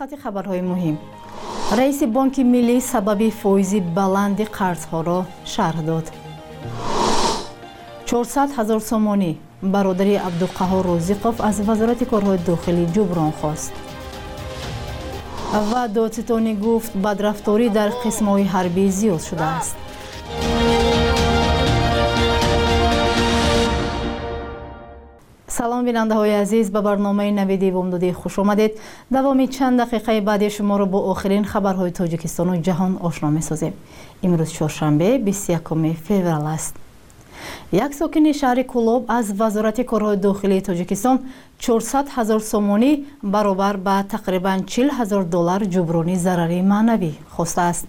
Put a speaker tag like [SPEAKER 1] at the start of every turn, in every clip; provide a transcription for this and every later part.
[SPEAKER 1] сархати хабарҳои муҳим. Раиси бонки миллӣ сабаби фоизи баланди қарзҳоро шарҳ дод. 400 ҳазор сомонӣ бародари абдуқаҳор розиқов аз вазорати корҳои дохилӣ ҷуброн хост. Ва додситонӣ гуфт бадрафторӣ дар қисмҳои ҳарбӣ зиёд шудааст салом бинандаҳои азиз ба барномаи навиди вомдодӣ хуш омадед. Давоми чанд дақиқаи баъди шуморо бо охирин хабарҳои тоҷикистону ҷаҳон ошно месозем. Имрӯз чоршанбе 21 феврал аст. Як сокини шаҳри кӯлоб аз вазорати корҳои дохилии тоҷикистон 400 ҳазор сомонӣ баробар ба тақрибан 40 ҳазор доллар ҷуброни зарари маънавӣ хостааст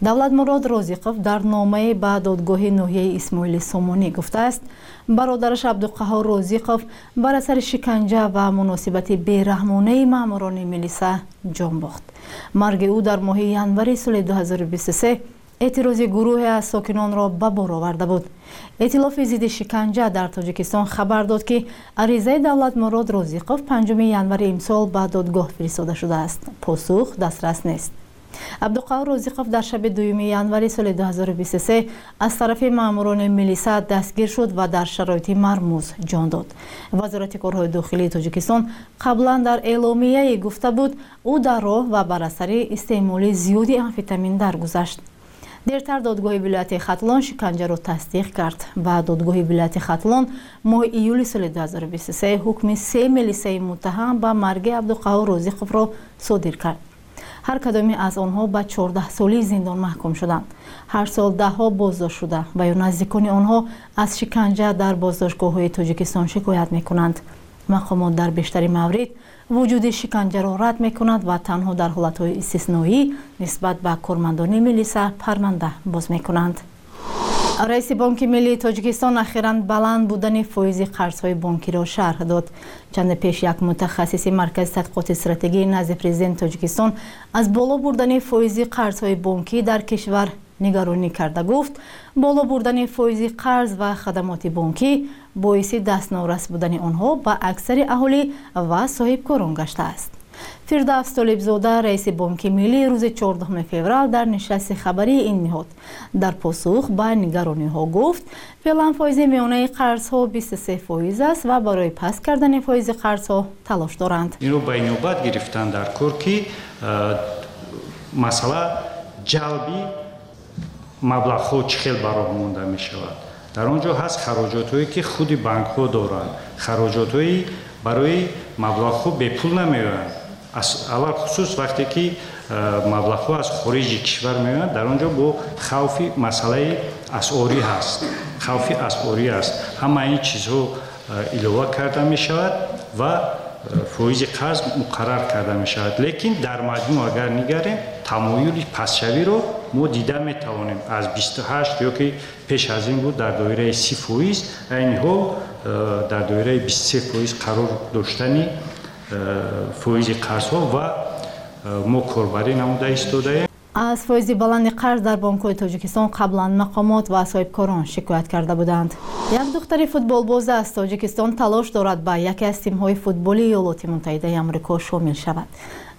[SPEAKER 1] давлатмурод розиқов дар номае ба додгоҳи ноҳияи исмоили сомонӣ гуфтааст бародараш абдуқаҳор розиқов бар асари шиканҷа ва муносибати бераҳмонаи маъмурони милиса ҷон бохт. Марги ӯ дар моҳи январи соли 2023 эътирози гурӯҳе аз сокинонро ба бор оварда буд. Эътилофи зидди шиканҷа дар тоҷикистон хабар дод ки аризаи давлатмурод розиқов 5 январи имсол ба додгоҳ фиристода шудааст. Посух дастрас нест абдуқавр розиқов дар шаби 2 январи соли 2023 аз тарафи маъмурони милиса дастгир шуд ва дар шароити мармуз ҷон дод. Вазорати корҳои дохилии тоҷикистон қаблан дар эъломияе гуфта буд. Ӯ дар роҳ ва бар асари истеъмоли зиёди амфетамин даргузашт. Дертар додгоҳи вилояти хатлон шиканҷаро тасдиқ кард. Ва додгоҳи вилояти хатлон моҳи июли соли 2023 ҳукми се милисаи муттаҳам ба марги абдуқаҳур розиқовро содир кард ҳар кадоме аз онҳо ба 14солии зиндон маҳкум шуданд. ҳар сол даҳҳо боздошт шуда ва ё наздикони онҳо аз шиканҷа дар боздоштгоҳҳои тоҷикистон шикоят мекунанд. Мақомот дар бештари маврид вуҷуди шиканҷаро рад мекунад ва танҳо дар ҳолатҳои истисноӣ нисбат ба кормандони милиса парманда боз мекунанд раиси бонки миллии тоҷикистон ахиран баланд будани фоизи қарзҳои бонкиро шарҳ дод. Чанде пеш як мутахассиси маркази тадқиқоти стратегӣ назди президенти тоҷикистон аз боло бурдани фоизи қарзҳои бонкӣ дар кишвар нигаронӣ карда гуфт. Боло бурдани фоизи қарз ва хадамоти бонкӣ боиси дастнорас будани онҳо ба аксари аҳолӣ ва соҳибкорон гаштааст фирдавс толибзода раиси бонки миллӣ рӯзи 14 феврал дар нишасти хабарии ин ниҳод. Дар посух ба нигарониҳо гуфт феълан фоизи миёнаи қарзҳо 23 фоиз аст ва барои паст кардани фоизи қарзҳо талош доранд
[SPEAKER 2] инро ба инобат гирифтан дар кор ки масъала ҷалби маблағҳо чӣ хел бароҳ монда мешавад. Дар он ҷо ҳаст хароҷотҳое ки худи банкҳо доранд. Хароҷотҳои барои маблағҳо бепул намеоянд алахусус вақте ки э, маблағҳо аз хориҷи кишвар меоянд дар он ҷо бо хавфи масъалаи асъорӣ ҳаст. Хавфи асъорӣ аст ҳамаи ин чизҳо э, илова карда мешавад ва э, фоизи қарз муқаррар карда мешавад. Лекин дар маҷмӯъ агар niгарем тамоюли пастшавиро мо дида метавонем. Аз 28 ё ки пеш аз ин буд дар доираи си фоиз айни ҳол дар доираи 23 фоиз қарор доштани фоизи қарзҳо ва мо корбарӣ намуда истодаем.
[SPEAKER 1] Аз фоизи баланди қарз дар бонкҳои тоҷикистон қаблан мақомот ва соҳибкорон шикоят карда буданд. Як духтари футболбоз аз тоҷикистон талош дорад ба яке аз тимҳои футболи иёлоти муттаҳидаи амрико шомил шавад.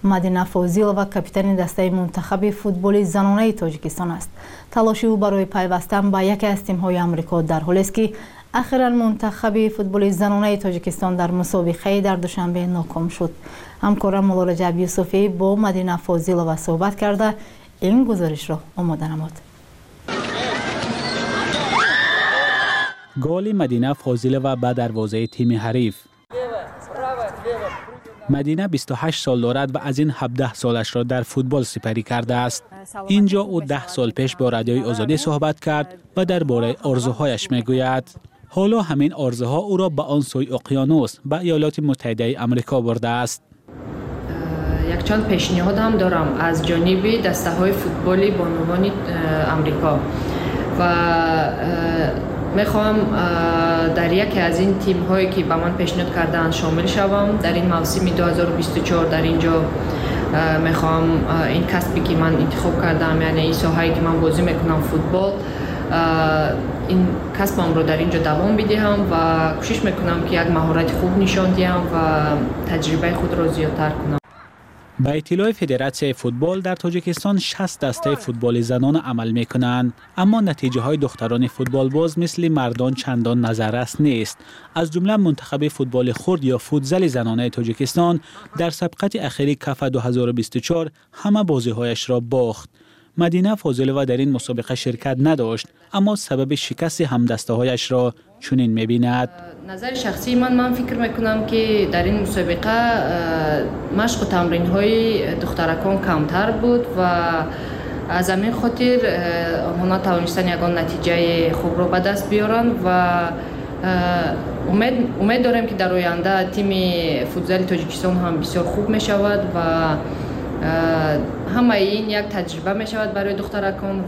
[SPEAKER 1] Мадина фозилова капитани дастаи мунтахаби футболи занонаи тоҷикистон аст. Талоши ӯ барои пайвастан ба яке аз тимҳои амрико дар ҳолест ки ахиран мунтахаби футболи занонаи тоҷикистон дар мусобиқаи дар душанбе ноком шуд ҳамкорам мулораҷаб юсуфӣ бо мадина фозилова суҳбат карда ин гузоришро омода намуд
[SPEAKER 3] голи мадина фозилова ба дарвозаи тими ҳариф мадина 28 сол дорад ва аз ин 17 солашро дар футбол сипарӣ кардааст ин ҷо ӯ 10 сол пеш бо радиои озодӣ حالا همین آرزه او را به آن سوی اقیانوس به ایالات متحده ای امریکا برده است. یک چند پیشنهاد هم
[SPEAKER 4] دارم از جانب دسته های فوتبالی بانوان امریکا. و می‌خوام در یکی از این تیم هایی که به من پیشنهاد کردن شامل شوم. در این موسم 2024 در اینجا می‌خوام این کسبی که من انتخاب کردم یعنی این ساحایی که من بازی می‌کنم فوتبال این کسبم رو در اینجا دوام بدهم و کوشش می‌کنم که یک مهارت خوب نشان دهم و تجربه خود را زیادتر کنم.
[SPEAKER 3] به اطلاع فدراسیون فوتبال در تاجیکستان 60 دسته فوتبال زنان عمل می‌کنند اما نتیجه های دختران فوتبال باز مثل مردان چندان نظررس نیست. از جمله منتخب فوتبال خرد یا فوتزل زنانه تاجیکستان در سبقت اخیر کف 2024 همه بازی هایش را باخت. مدینه فاضله و در این مسابقه شرکت نداشت اما سبب شکست همدسته هایش را چنین می‌بیند.
[SPEAKER 4] نظر شخصی من من فکر می‌کنم که در این مسابقه مشق و تمرین های دخترکان کمتر بود و از همین خاطر آنها توانستن یگان نتیجه خوب را به دست بیارن و امید, امید داریم که در آینده تیم فوتزال تاجیکستان هم بسیار خوب می شود و همه این یک تجربه می شود برای دخترکان.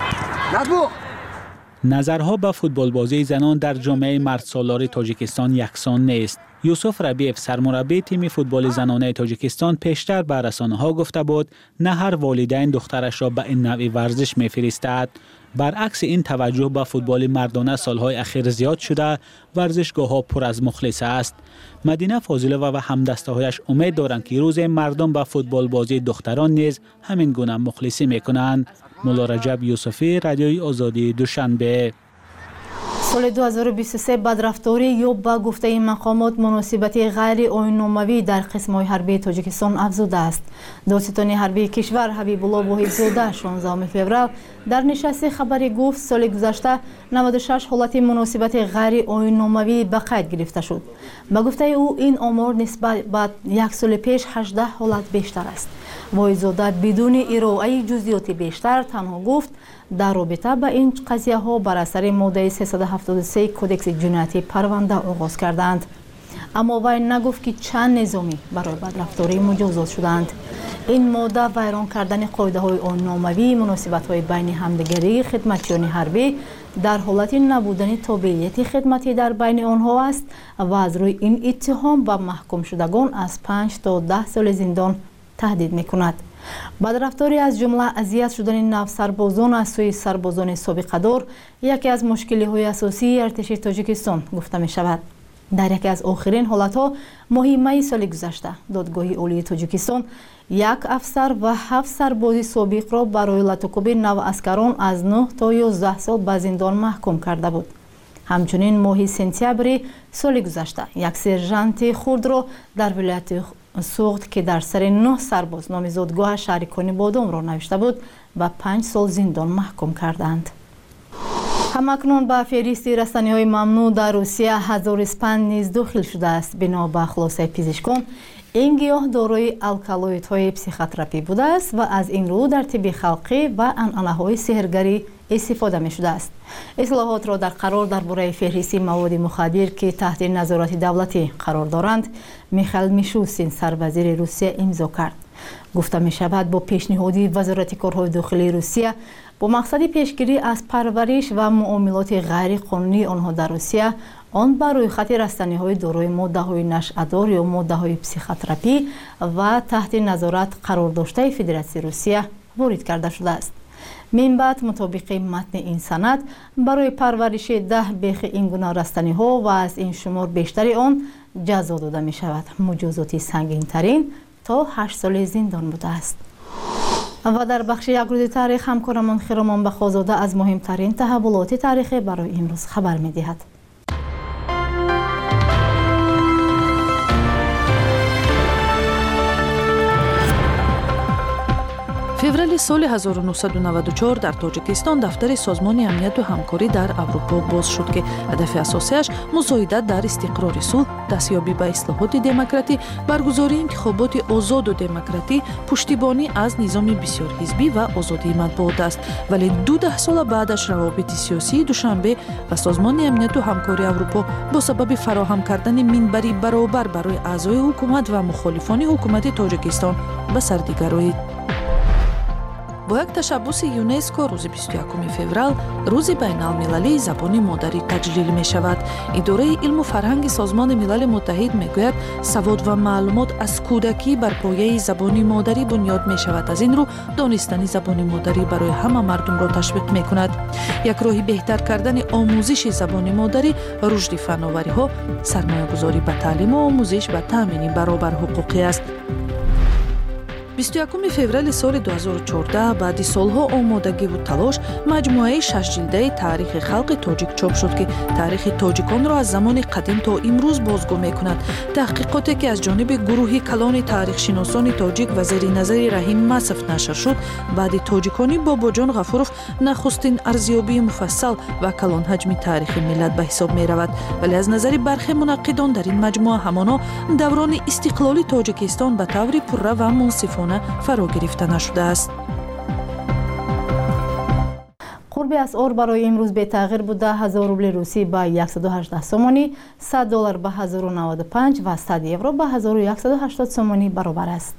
[SPEAKER 3] نظرها به فوتبال بازی زنان در جامعه مرد سالار تاجیکستان یکسان نیست. یوسف ربیف سرمربی تیم فوتبال زنانه تاجیکستان پیشتر به رسانه ها گفته بود نه هر والدین دخترش را به این نوع ورزش میفرستد. برعکس این توجه به فوتبال مردانه سالهای اخیر زیاد شده ورزشگاه ها پر از مخلص است. مدینه فاضله و همدسته هایش امید دارند که روز مردم به فوتبال بازی دختران نیز همین گونه مخلصی می‌کنند. مولا رجب یوسفی رادیوی آزادی دوشنبه.
[SPEAKER 1] Соли 2023 бадрафторӣ ё ба гуфтаи мақомот муносибати ғайриоинномавӣ дар қисмҳои ҳарбии тоҷикистон афзудааст додситони ҳарбии кишвар ҳабибулло воҳидзода 16 феврал дар нишасти хабарӣ гуфт соли гузашта 96 ҳолати муносибати ғайриоинномавӣ ба қайд гирифта шуд. ба гуфтаи ӯ ин омор нисбат ба як соли пеш 18 ҳолат бештар аст. воҳидзода бидуни ироаи ҷузъиёти бештар танҳо гуфт дар робита ба ин қазияҳо бар асари моддаи 373 кодекси ҷиноятӣ парванда оғоз кардаанд аммо вай нагуфт ки чанд низомӣ барои бадрафторӣ муҷозот шудаанд ин модда вайрон кардани қоидаҳои онномавии муносибатҳои байни ҳамдигарии хидматчиёни ҳарбӣ дар ҳолати набудани тобеияти хидматӣ дар байни онҳо аст ва аз рӯи ин иттиҳом ба маҳкумшудагон аз 5 то 10 соли зиндон таҳдид мекунад бадрафторӣ аз ҷумла азият шудани навсарбозон аз сӯи сарбозони собиқадор яке аз мушкилиҳои асосии артиши тоҷикистон гуфта мешавад. Дар яке аз охирин ҳолатҳо моҳи майи соли гузашта додгоҳи олии тоҷикистон як афсар ва ҳафт сарбози собиқро барои латукуби наваскарон аз 9 то 11 сол ба зиндон маҳкум карда буд. Ҳамчунин моҳи сентябри соли гузашта як сержанти хурдро дар вилояти суғд ки дар сари нӯҳ сарбоз номи зодгоҳаш шаҳрикони бодомро навишта буд ба панҷ сол зиндон маҳкум карданд. Ҳамакнун ба феҳристи расаниҳои мамнӯъ дар русия ҳазори спан низ дохил шудааст. Бино ба хулосаи пизишкон ин гиёҳ дорои алкалоидҳои психотерапӣ будааст ва аз ин рӯ дар тибби халқӣ ба анъанаҳои сеҳргарӣ истифода мешудааст. Ислоҳотро дар қарор дар бораи феҳристи маводи мухаддир ки таҳти назорати давлатӣ қарор доранд михаил мишустин сарвазири русия имзо кард. Гуфта мешавад бо пешниҳоди вазорати корҳои дохилии русия бо мақсади пешгирӣ аз парвариш ва муомилоти ғайриқонунии онҳо дар русия он ба рӯйхати растаниҳои дорои моддаҳои нашъадор ё моддаҳои психотерапӣ ва таҳти назорат қарордоштаи федератсияи русия ворид карда шудааст منبعت مطابق متن این سند برای پرورش ده بیخ این گناه رستنی ها و از این شمار بیشتری آن جزا داده می شود مجازاتی سنگین ترین تا 8 سال زندان بوده است و در بخش یک روز تاریخ همکارمان خیرامان بخوازاده از مهمترین تحولات تاریخ برای امروز خبر می دهد.
[SPEAKER 5] Феврали соли 1994 дар тоҷикистон дафтари созмони амнияту ҳамкорӣ дар аврупо боз шуд ки ҳадафи асосияш музоидат дар истиқрори сулҳ дастёбӣ ба ислоҳоти демократӣ баргузории интихоботи озоду демократӣ пуштибонӣ аз низоми бисёрҳизбӣ ва озодии матбуот аст. Вале ду даҳсола баъдаш равобити сиёсии душанбе ва созмони амнияту ҳамкории аврупо бо сабаби фароҳам кардани минбари баробар барои аъзои ҳукумат ва мухолифони ҳукумати тоҷикистон ба сардигароид бо як ташаббуси юнеско рӯзи 21 феврал рӯзи байналмилалии забони модарӣ таҷлил мешавад. Идораи илму фарҳанги созмони милали муттаҳид мегӯяд савод ва маълумот аз кӯдакӣ бар пояи забони модарӣ бунёд мешавад. Аз ин рӯ донистани забони модарӣ барои ҳама мардумро ташвиқ мекунад. Як роҳи беҳтар кардани омӯзиши забони модарӣ рушди фанновариҳо сармоягузорӣ ба таълиму омӯзиш ва таъмини баробар ҳуқуқӣ аст 21 феврали соли 2014 баъди солҳо омодагиву талош маҷмӯаи шашҷилдаи таърихи халқи тоҷик чоп шуд ки таърихи тоҷиконро аз замони қадим то имрӯз бозгӯ мекунад. Таҳқиқоте ки аз ҷониби гурӯҳи калони таърихшиносони тоҷик ва зери назари раҳим масов нашр шуд баъди тоҷикони бобоҷон ғафуров нахустин арзёбии муфассал ва калонҳаҷми таърихи миллат ба ҳисоб меравад. Вале аз назари бархе мунаққидон дар ин маҷмӯа ҳамоно даврони истиқлоли тоҷикистон ба таври пурра ва мунсифона фаро гирифта нашудааст.
[SPEAKER 1] Қурби асъор барои имрӯз бетағйир буда 1000 рубли русӣ ба 118 сомонӣ 100 доллар ба 1095 ва 100 евро ба 1180 сомонӣ баробар аст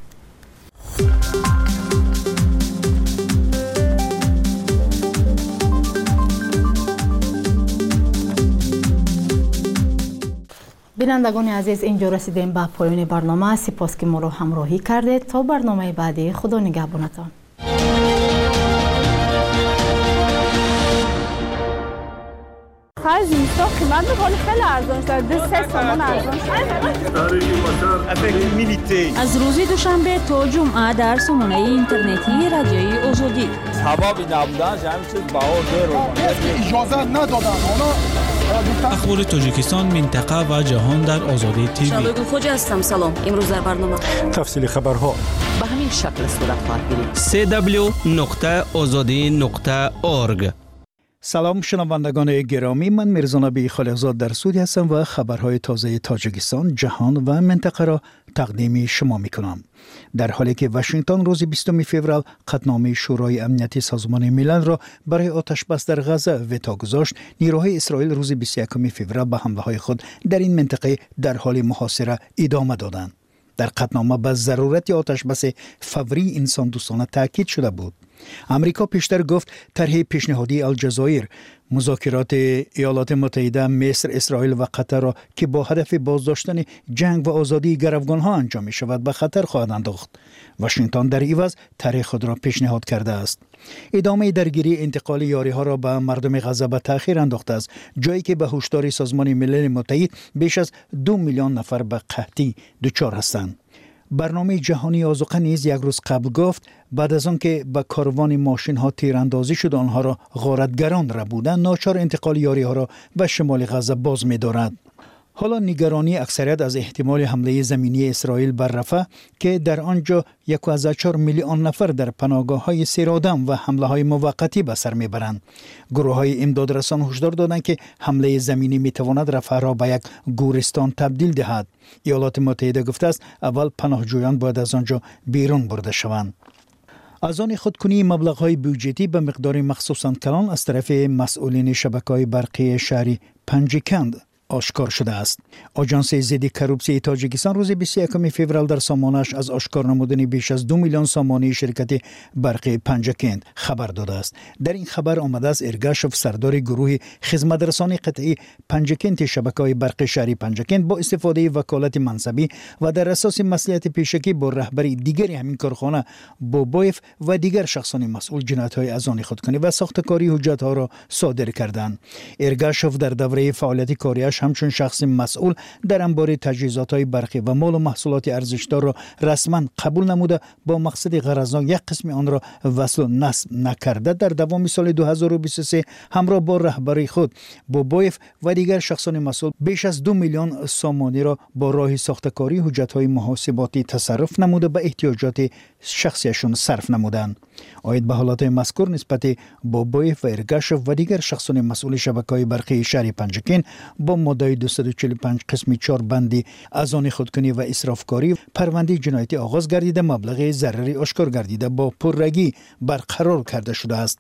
[SPEAKER 1] بینندگان عزیز اینجا رسیدیم به پایان برنامه. سپاس که ما رو همراهی کردید تا
[SPEAKER 6] برنامه بعدی خدا نگهبانتان. خرج خیلی ارزان شد. ارزان شد.
[SPEAKER 7] از روزی دوشنبه تا جمعه در سمونه اینترنتی رادیوی آزادی
[SPEAKER 8] سبب نبودن همین چیز باور دیر اجازه ندادن.
[SPEAKER 3] اونا اخبار تاجیکستان منطقه و جهان در آزادی
[SPEAKER 7] تی وی. خوج هستم سلام. امروز
[SPEAKER 9] در برنامه.
[SPEAKER 7] تفصیل خبرها. به همین شکل صورت
[SPEAKER 10] خواهد گیرید سلام شنوندگان گرامی
[SPEAKER 9] من میرزا نبی خالقزاد در سودی هستم و خبرهای تازه تاجیکستان جهان و منطقه را تقدیم شما می کنم дар ҳоле ки вашингтон рӯзи 20 феврал қатномаи шӯрои амнияти созмони милалро барои оташбас дар ғаза вето гузошт нирӯҳои исроил рӯзи 21 феврал ба ҳамлаҳои худ дар ин минтақаи дар ҳоли муҳосира идома доданд дар қатнома ба зарурати оташбаси фаврии инсондӯстона таъкид шуда буд амрико пештар гуфт тарҳи пешниҳодии алҷазоир музокироти иёлоти муттаҳида миср исроил ва қатарро ки бо ҳадафи боздоштани ҷанг ва озодии гаравгонҳо анҷом мешавад ба хатар хоҳад андохт вашингтон дар иваз тарҳи худро пешниҳод кардааст идомаи даргирии интиқоли ёриҳоро ба мардуми ғаза ба таъхир андохтааст ҷое ки ба ҳушдори созмони милали муттаҳид беш аз ду миллион нафар برنامه جهانی آزوقه نیز یک روز قبل گفت بعد از آنکه به کاروان ماشین ها تیراندازی شد آنها را غارتگران را بودند ناچار انتقال یاری ها را به شمال غزه باز می‌دارد. حالا نگرانی اکثریت از احتمال حمله زمینی اسرائیل بر رفه که در آنجا 1.4 میلیون نفر در پناهگاه های سیرادم و حمله های موقتی به سر می‌برند. گروه های امدادرسان هشدار دادند که حمله زمینی می‌تواند رفه را به یک گورستان تبدیل دهد. ایالات متحده گفته است اول پناهجویان باید از آنجا بیرون برده شوند. از آن خودکنی مبلغ های بودجتی به مقدار مخصوصا کلان از طرف مسئولین شبکه‌های برقی شهری پنجکند آشکار شده است. آژانس ضد کروپسی تاجیکستان روز 21 فوریه در سامانش از آشکار نمودن بیش از دو میلیون سامانه شرکت برق پنجکند خبر داده است. در این خبر آمده است ارگاشوف سردار گروه خدمترسانی قطعی پنجکند شبکه‌های برق شهری پنجکند با استفاده وکالت منصبی و در اساس مسئولیت پیشکی با رهبری دیگری همین کارخانه بابایف و دیگر شخصان مسئول جنایت‌های از آن خودکنی و ساختکاری حجت‌ها را صادر کردند. ارگاشوف در دوره فعالیت کاریش همچون شخص مسئول در انبار تجهیزات های برقی و مال و محصولات ارزشدار را رسما قبول نموده با مقصد غرضان یک قسم آن را وصل و نصب نکرده. در دوام سال 2023 همراه با رهبری خود بابایف و دیگر شخصان مسئول بیش از دو میلیون سامانی را با راه ساختکاری حجت های محاسباتی تصرف نموده به احتیاجات شخصیشون صرف نمودند. оид ба ҳолатҳои мазкур нисбати бобоев ва эргашов ва дигар шахсони масъули шабакаҳои барқии шаҳри панҷакин бо моддаи 245 қисми чор банди аз они худкунӣ ва исрофкорӣ парвандаи ҷиноятӣ оғоз гардида маблағи зарари ошкор гардида бо пуррагӣ барқарор карда шудааст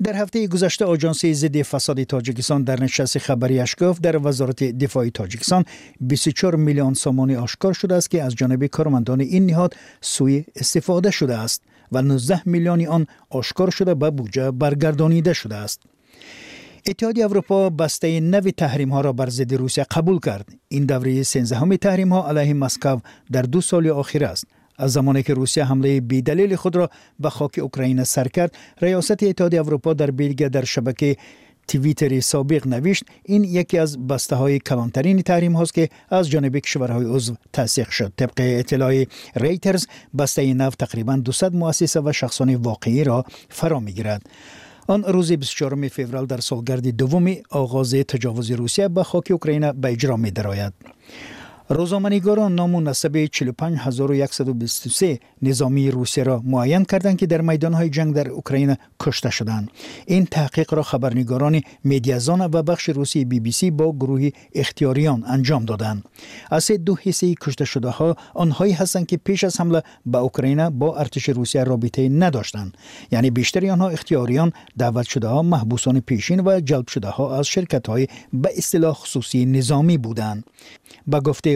[SPEAKER 9] дар ҳафтаи гузашта оҷонсияи зидди фасоди тоҷикистон дар нишасти хабарияш гуфт дар вазорати дифои тоҷикистон 24 миллион сомонӣ ошкор шудааст ки аз ҷониби кормандони ин ниҳод сӯи истифода шудааст و 19 میلیون آن آشکار شده به بودجه برگردانیده شده است. اتحادیه اروپا بسته نو تحریم ها را بر ضد روسیه قبول کرد. این دوره 13 تحریم ها علیه مسکو در دو سال اخیر است. از زمانی که روسیه حمله بیدلیل خود را به خاک اوکراین سر کرد ریاست اتحادیه اروپا در بلگه در شبکه توییتر سابق نوشت این یکی از بسته های کلانترین تحریم هاست که از جانب کشورهای عضو تصدیق شد طبق اطلاع ریترز بسته نو تقریبا 200 مؤسسه و شخصان واقعی را فرا می‌گیرد آن روز 24 فوریه در سالگرد دوم آغاز تجاوز روسیه به خاک اوکراین به اجرا می درآید. روزنامه‌نگاران نام و نسب 45123 نظامی روسیه را معین کردند که در میدانهای جنگ در اوکراین کشته شدند. این تحقیق را خبرنگاران میدیازان و بخش روسی بی بی سی با گروه اختیاریان انجام دادند. از دو حصه کشته شده ها آنهایی هستند که پیش از حمله به اوکراین با ارتش روسیه رابطه نداشتند. یعنی بیشتر آنها اختیاریان دعوت شده ها محبوسان پیشین و جلب شده ها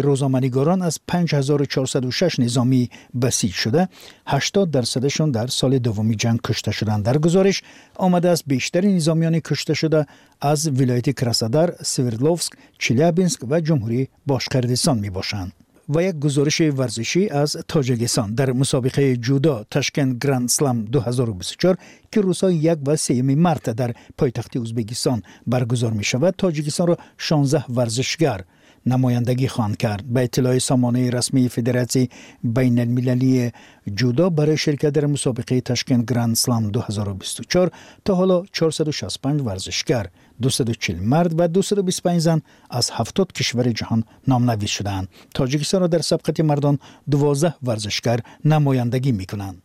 [SPEAKER 9] روزنامه‌نگاران از 5406 نظامی بسیج شده 80 درصدشان در سال دومی جنگ کشته شدند در گزارش آمده است بیشتر نظامیان کشته شده از ولایت کراسادار، سویردلوفسک، چلیابینسک و جمهوری باشقردستان می باشند. و یک گزارش ورزشی از تاجیکستان در مسابقه جودا تشکن گراند سلام 2024 که روزهای یک و سیمی مارت در پایتخت ازبکستان برگزار می شود تاجیکستان را 16 ورزشگر نمایندگی خواهند کرد. به اطلاع سامانه رسمی فدراسیون بین المللی جودا برای شرکت در مسابقه تشکیل گراند سلام 2024 تا حالا 465 ورزشگر 240 مرد و 225 زن از 70 کشور جهان نامنویس شدند تاجیکستان را در سبقت مردان 12 ورزشگر نمایندگی می کنند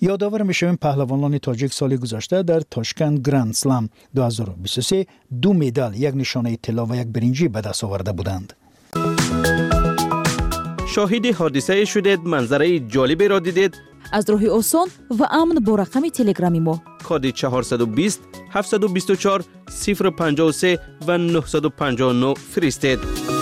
[SPEAKER 9] یادآور می‌شویم پهلوانان تاجیک سال گذشته در تاشکند گراند سلام 2023 دو مدال یک نشانه طلا و یک برنجی به دست آورده بودند.
[SPEAKER 10] شاهد حادثه شدید منظره جالبی را دیدید.
[SPEAKER 5] از راهی آسان و امن با رقم تلگرامی ما.
[SPEAKER 10] کد 420 724 053 و 959 فرستید.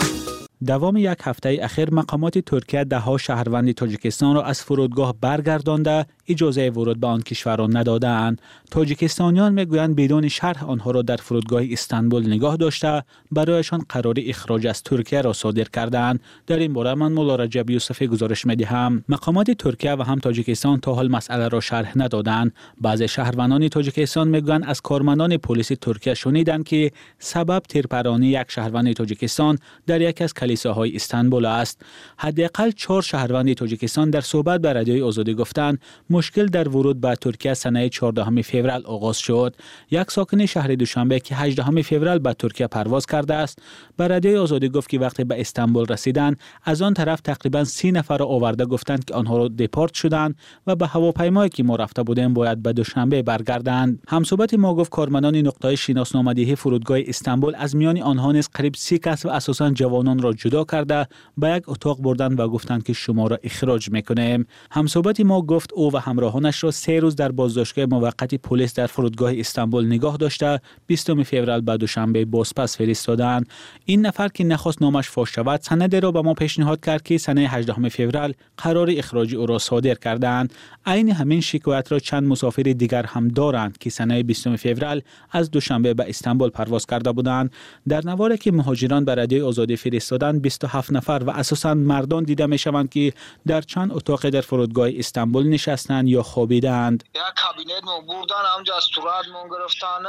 [SPEAKER 3] دوام یک هفته اخیر مقامات ترکیه ده ها شهروند تاجیکستان را از فرودگاه برگردانده اجازه ورود به آن کشوران ندادند تاجیکستانیان می‌گویند بدون شرح آنها را در فرودگاه استانبول نگاه داشته برایشان قرار اخراج از ترکیه را صادر کردند در این باره من مولا رجب یوسفی گزارش می‌دهم. مقامات ترکیه و هم تاجیکستان تا حال مسئله را شرح ندادند بعضی شهروندان تاجیکستان می‌گویند از کارمندان پلیس ترکیه شنیدند که سبب تیرپرانی یک شهروند تاجیکستان در یکی از کلیساهای استانبول است. حداقل چهار شهروند تاجیکستان در صحبت به رادیوی آزادی گفتند مشکل در ورود به ترکیه سنه 14 فوریه آغاز شد. یک ساکن شهر دوشنبه که 18 فوریه به ترکیه پرواز کرده است. به رادیوی آزادی گفت که وقتی به استانبول رسیدند از آن طرف تقریبا سی نفر را آورده گفتند که آنها را دپارت شدند و به هواپیمایی که ما رفته بودیم باید به دوشنبه برگردند. همصحبت ما گفت کارمندان نقطه شناسنامه‌دهی فرودگاه استانبول از میان آنها نیز قریب سی کس و اساسا جوانان را جدا کرده به یک اتاق بردند و گفتند که شما را اخراج می‌کنیم. همصحبت ما گفت او و همراهانش را سه روز در بازداشتگاه موقت پلیس در فرودگاه استانبول نگاه داشته. 20 فوریه به دوشنبه بازپس فرستادند. این نفر که نخواست نامش فاش شود سند را به ما پیشنهاد کرد که سنه 18 فوریه قرار اخراج او را صادر کردند. عین همین شکایت را چند مسافر دیگر هم دارند که سنه 20 فوریه از دوشنبه به استانبول پرواز کرده بودند. در نواری که مهاجران به آزادی فرستادند 27 نفر و اساسا مردان دیده می شوند که در چند اتاق در فرودگاه استانبول نشستند یا خوابیدند.
[SPEAKER 11] یا کابینت مو بردن همجا از صورت مون گرفتن.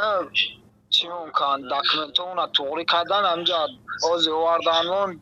[SPEAKER 11] چی ممکن داکمنتون توغری کردن همجا آزی واردن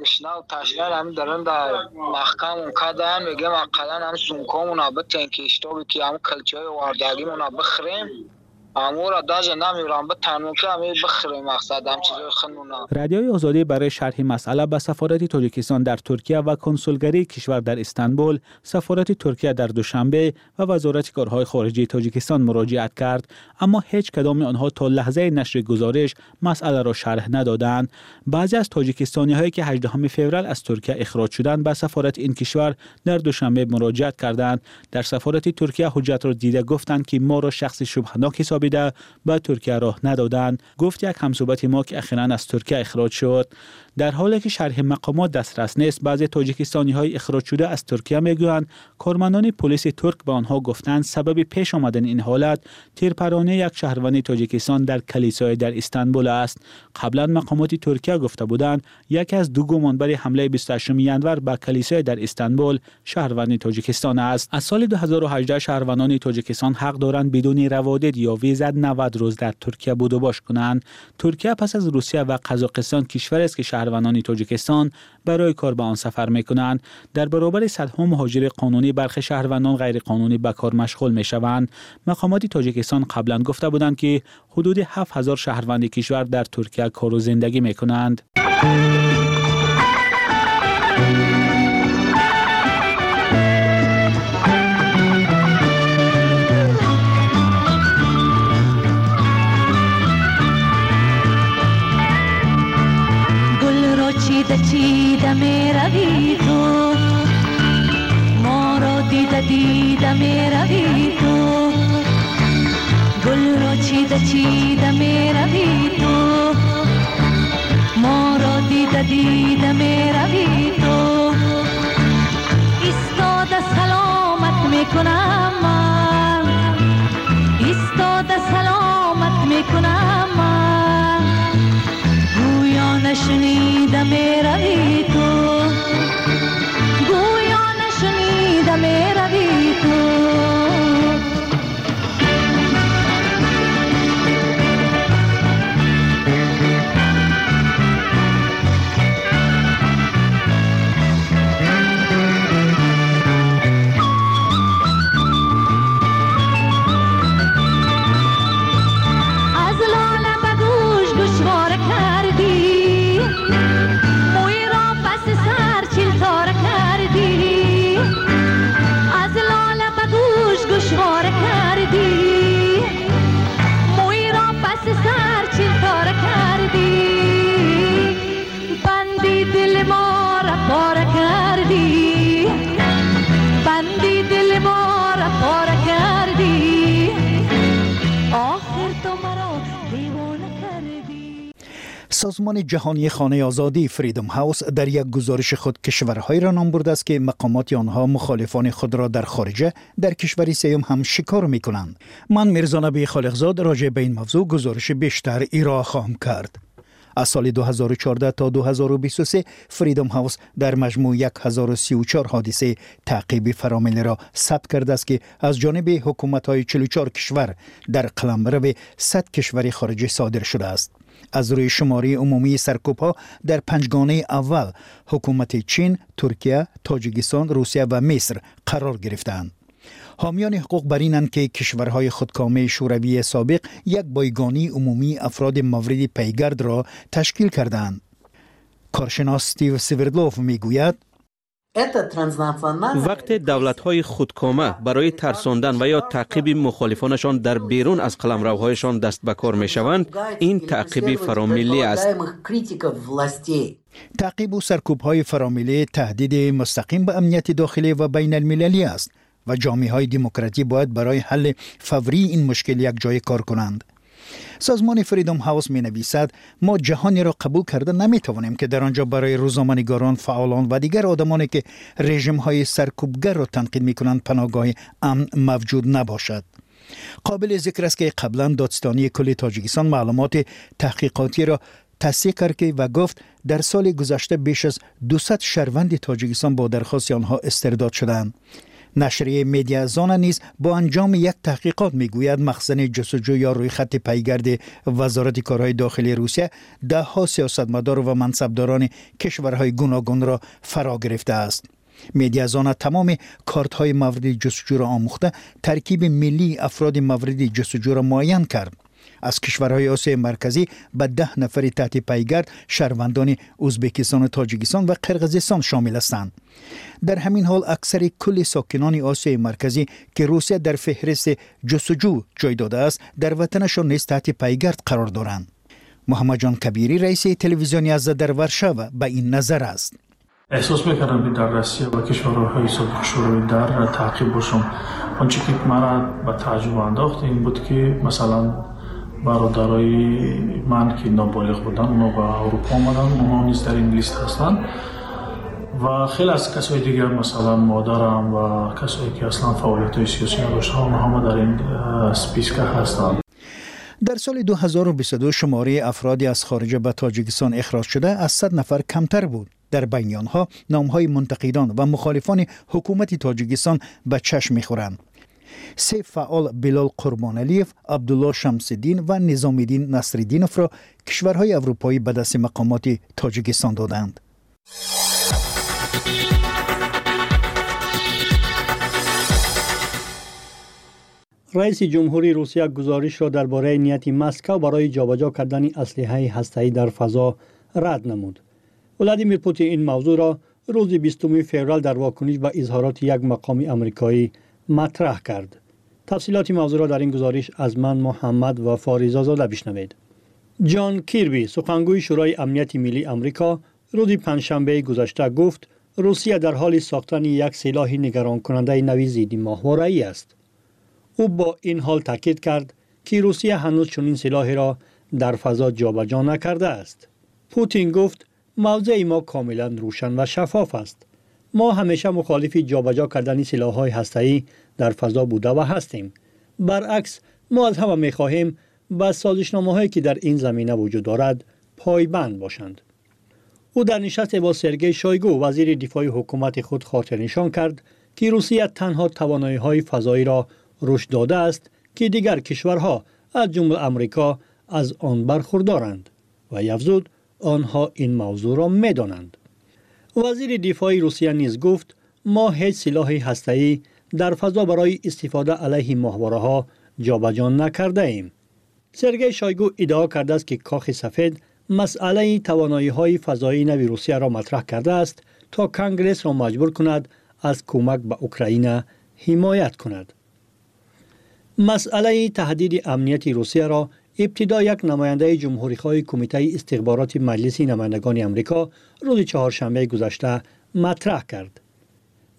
[SPEAKER 11] گشنه و تشنه هم درن در محکم کردن. میگه مقدن هم سونکامون به تنکیشتا که هم کلچه های واردگی مون بخریم. امور داج نمیرم به تنو که همی بخری مقصد هم چیزای خنونا
[SPEAKER 3] رادیوی آزادی برای شرح مسئله به سفارت تاجیکستان در ترکیه و کنسولگری کشور در استانبول سفارت ترکیه در دوشنبه و وزارت کارهای خارجی تاجیکستان مراجعت کرد. اما هیچ کدام آنها تا لحظه نشر گزارش مسئله را شرح ندادند. بعضی از تاجیکستانی هایی که 18 فوریه از ترکیه اخراج شدند به سفارت این کشور در دوشنبه مراجعت کردند. در سفارت ترکیه حجت را دیده گفتند که ما را شخص شبهناک خوابیده به ترکیه راه ندادند گفت یک همصحبت ما که اخیرا از ترکیه اخراج شد. در حالی که شرح مقامات دسترس نیست بعضی تاجیکستانی های اخراج شده از ترکیه می‌گویند کارمندان پلیس ترک به آنها گفتند سبب پیش آمدن این حالت تیرپرانی یک شهروند تاجیکستان در کلیسای در استانبول است. قبلا مقامات ترکیه گفته بودند یکی از دو گمانبر حمله 28 ینور به کلیسای در استانبول شهروند تاجیکستان است. از سال 2018 شهروندان تاجیکستان حق دارند بدون روادید یا ویزا 90 روز در ترکیه بود و باش کنند. ترکیه پس از روسیه و قزاقستان کشور است که شهروندان تاجیکستان برای کار به آن سفر می کنند در برابر صدها مهاجر قانونی برخی شهروندان غیر قانونی به کار مشغول می شوند مقامات تاجیکستان قبلا گفته بودند که حدود 7000 شهروند کشور در ترکیه کار و زندگی می کنند
[SPEAKER 12] چیده می روی تو. ما را دیده دیده می روی تو. ایستاده سلامت می کنم من. ایستاده سلامت می کنم من. گویا نشنیده می روی تو. گویا نشنیده می روی تو.
[SPEAKER 9] سازمان جهانی خانه آزادی فریدم هاوس در یک گزارش خود کشورهایی را نام برده است که مقامات آنها مخالفان خود را در خارجه در کشور سیوم هم شکار می کنند. من میرزا نبی خالقزاد راجع به این موضوع گزارش بیشتر ایرا خواهم کرد. از سال 2014 تا 2023 فریدم هاوس در مجموع 1034 حادثه تعقیبی فراملی را ثبت کرده است که از جانب حکومت های 44 کشور در قلمرو 100 کشور خارجی صادر شده است. از روی شماره عمومی سرکوب ها در پنجگانه اول حکومت چین، ترکیه، تاجیکستان، روسیه و مصر قرار گرفتند. حامیان حقوق بر اینند که کشورهای خودکامه شوروی سابق یک بایگانی عمومی افراد مورد پیگرد را تشکیل کردند. کارشناس استیو سیوردلوف می‌گوید
[SPEAKER 10] وقت دولت های خودکامه برای ترساندن و یا تعقیب مخالفانشان در بیرون از قلمروهایشان دست به کار می شوند این تعقیب فراملی است
[SPEAKER 9] تعقیب و سرکوب های فراملی تهدید مستقیم به امنیت داخلی و بین المللی است و جامعه های دموکراتی باید برای حل فوری این مشکل یک جای کار کنند. سازمان فریدم هاوس می نویسد ما جهانی را قبول کرده نمی توانیم که در آنجا برای روزنامه‌نگاران، فعالان و دیگر آدمانی که رژیم های سرکوبگر را تنقید می کنند پناهگاه امن موجود نباشد. قابل ذکر است که قبلا دادستانی کل تاجیکستان معلومات تحقیقاتی را تصدیق کرد که و گفت در سال گذشته بیش از 200 شهروند تاجیکستان با درخواست آنها استرداد شدند. نشریه میدیا زانا نیز با انجام یک تحقیقات می‌گوید مخزن جستجو یا روی خط پیگرد وزارت کارهای داخلی روسیه ده ها سیاستمدار و منصبداران کشورهای گوناگون را فرا گرفته است. میدیا زانا تمام کارت های مورد جستجو را آموخته ترکیب ملی افراد مورد جستجو را معین کرد. از کشورهای آسیای مرکزی به ده نفر تحت پیگرد شهروندان ازبکستان و تاجیکستان و قرقیزستان شامل هستند. در همین حال اکثر کل ساکنان آسیای مرکزی که روسیه در فهرست جستجو جای داده است در وطنشان نیز تحت پیگرد قرار دارند. محمد جان کبیری رئیس تلویزیونی از در ورشاو به این نظر است.
[SPEAKER 13] احساس می‌کردم که در روسیه و کشورهای سابق شوروی در تعقیب باشم. آنچه که مرا به تعجب انداخت این بود که مثلا برادرای من که نابالغ بودن اونا به اروپا آمدن اونا نیز در انگلیس هستن. و خیلی از کسای دیگر مثلا مادرم و کسایی که اصلا فعالیت های سیاسی نداشت هم همه در این سپیسکه هستن.
[SPEAKER 9] در سال 2022 شماره افرادی از خارج به تاجیکستان اخراج شده از 100 نفر کمتر بود. در بیان ها نام های منتقدان و مخالفان حکومت تاجیکستان به چشم می خورند سه فعال بلال قربانعلیف، عبدالله شمسدین و نظامیدین نصرالدینوف را کشورهای اروپایی به دست مقامات تاجیکستان دادند.
[SPEAKER 14] رئیس جمهوری روسیه گزارش را درباره نیت مسکو برای جابجا کردن اسلحه هسته‌ای در فضا رد نمود. ولادیمیر پوتین این موضوع را روز 20 فوریه در واکنش به اظهارات یک مقام آمریکایی مطرح کرد. تفصیلات موضوع را در این گزارش از من محمد و فاریزا زاده بشنوید. جان کیربی سخنگوی شورای امنیت ملی آمریکا روز پنجشنبه گذشته گفت روسیه در حال ساختن یک سلاح نگران کننده نوی ضد ماهواره است. او با این حال تاکید کرد که روسیه هنوز چنین سلاحی را در فضا جابجا نکرده است. پوتین گفت موضع ما کاملا روشن و شفاف است. ما همیشه مخالف جابجا کردن سلاح‌های هسته‌ای در فضا بوده و هستیم. برعکس ما از همه می‌خواهیم به سازشنامه‌هایی که در این زمینه وجود دارد پایبند باشند. او در نشست با سرگئی شایگو وزیر دفاع حکومت خود خاطر نشان کرد که روسیه تنها توانایی فضایی را رشد داده است که دیگر کشورها از جمله امریکا از آن برخوردارند و یفزود آنها این موضوع را می‌دانند. وزیر دفاع روسیه نیز گفت ما هیچ سلاح هسته‌ای در فضا برای استفاده علیه ماهواره ها جابجا نکرده ایم. سرگئی شایگو ادعا کرده است که کاخ سفید مسئله توانایی های فضایی نوی روسیه را مطرح کرده است تا کنگرس را مجبور کند از کمک به اوکراین حمایت کند. مسئله تهدید امنیت روسیه را ابتدا یک نماینده جمهوری کمیته استخبارات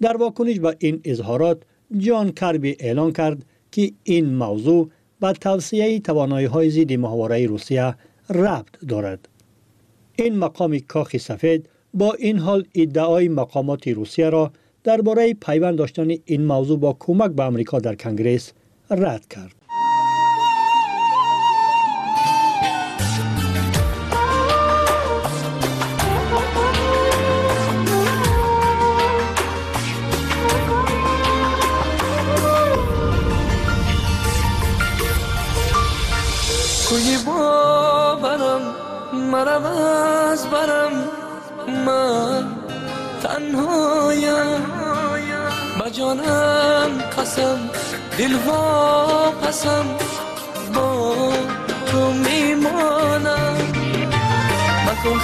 [SPEAKER 14] дар вокуниш ба ин изҳорот ҷон карби эълон кард ки ин мавзӯъ ба тавсеяи тавоноиҳои зидди моҳвораи русия рабт дорад. Ин мақоми кохи сафед бо ин ҳол иддаои мақомоти русияро дар бораи пайванд доштани ин мавзӯъ бо кӯмак ба амрико дар конгресс
[SPEAKER 15] рад кард. مرم از برم من تنهایم. بجانم قسم دل پسم با تو میمانم. مکن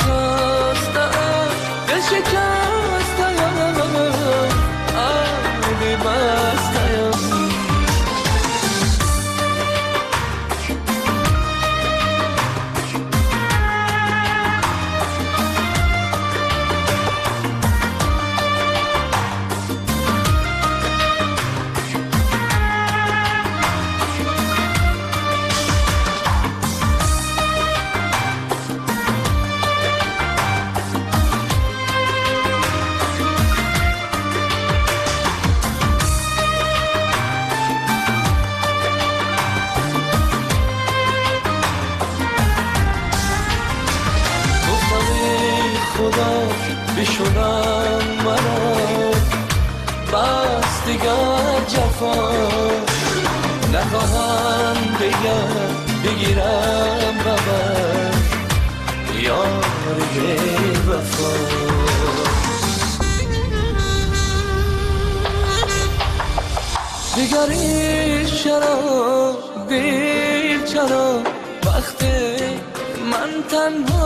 [SPEAKER 15] من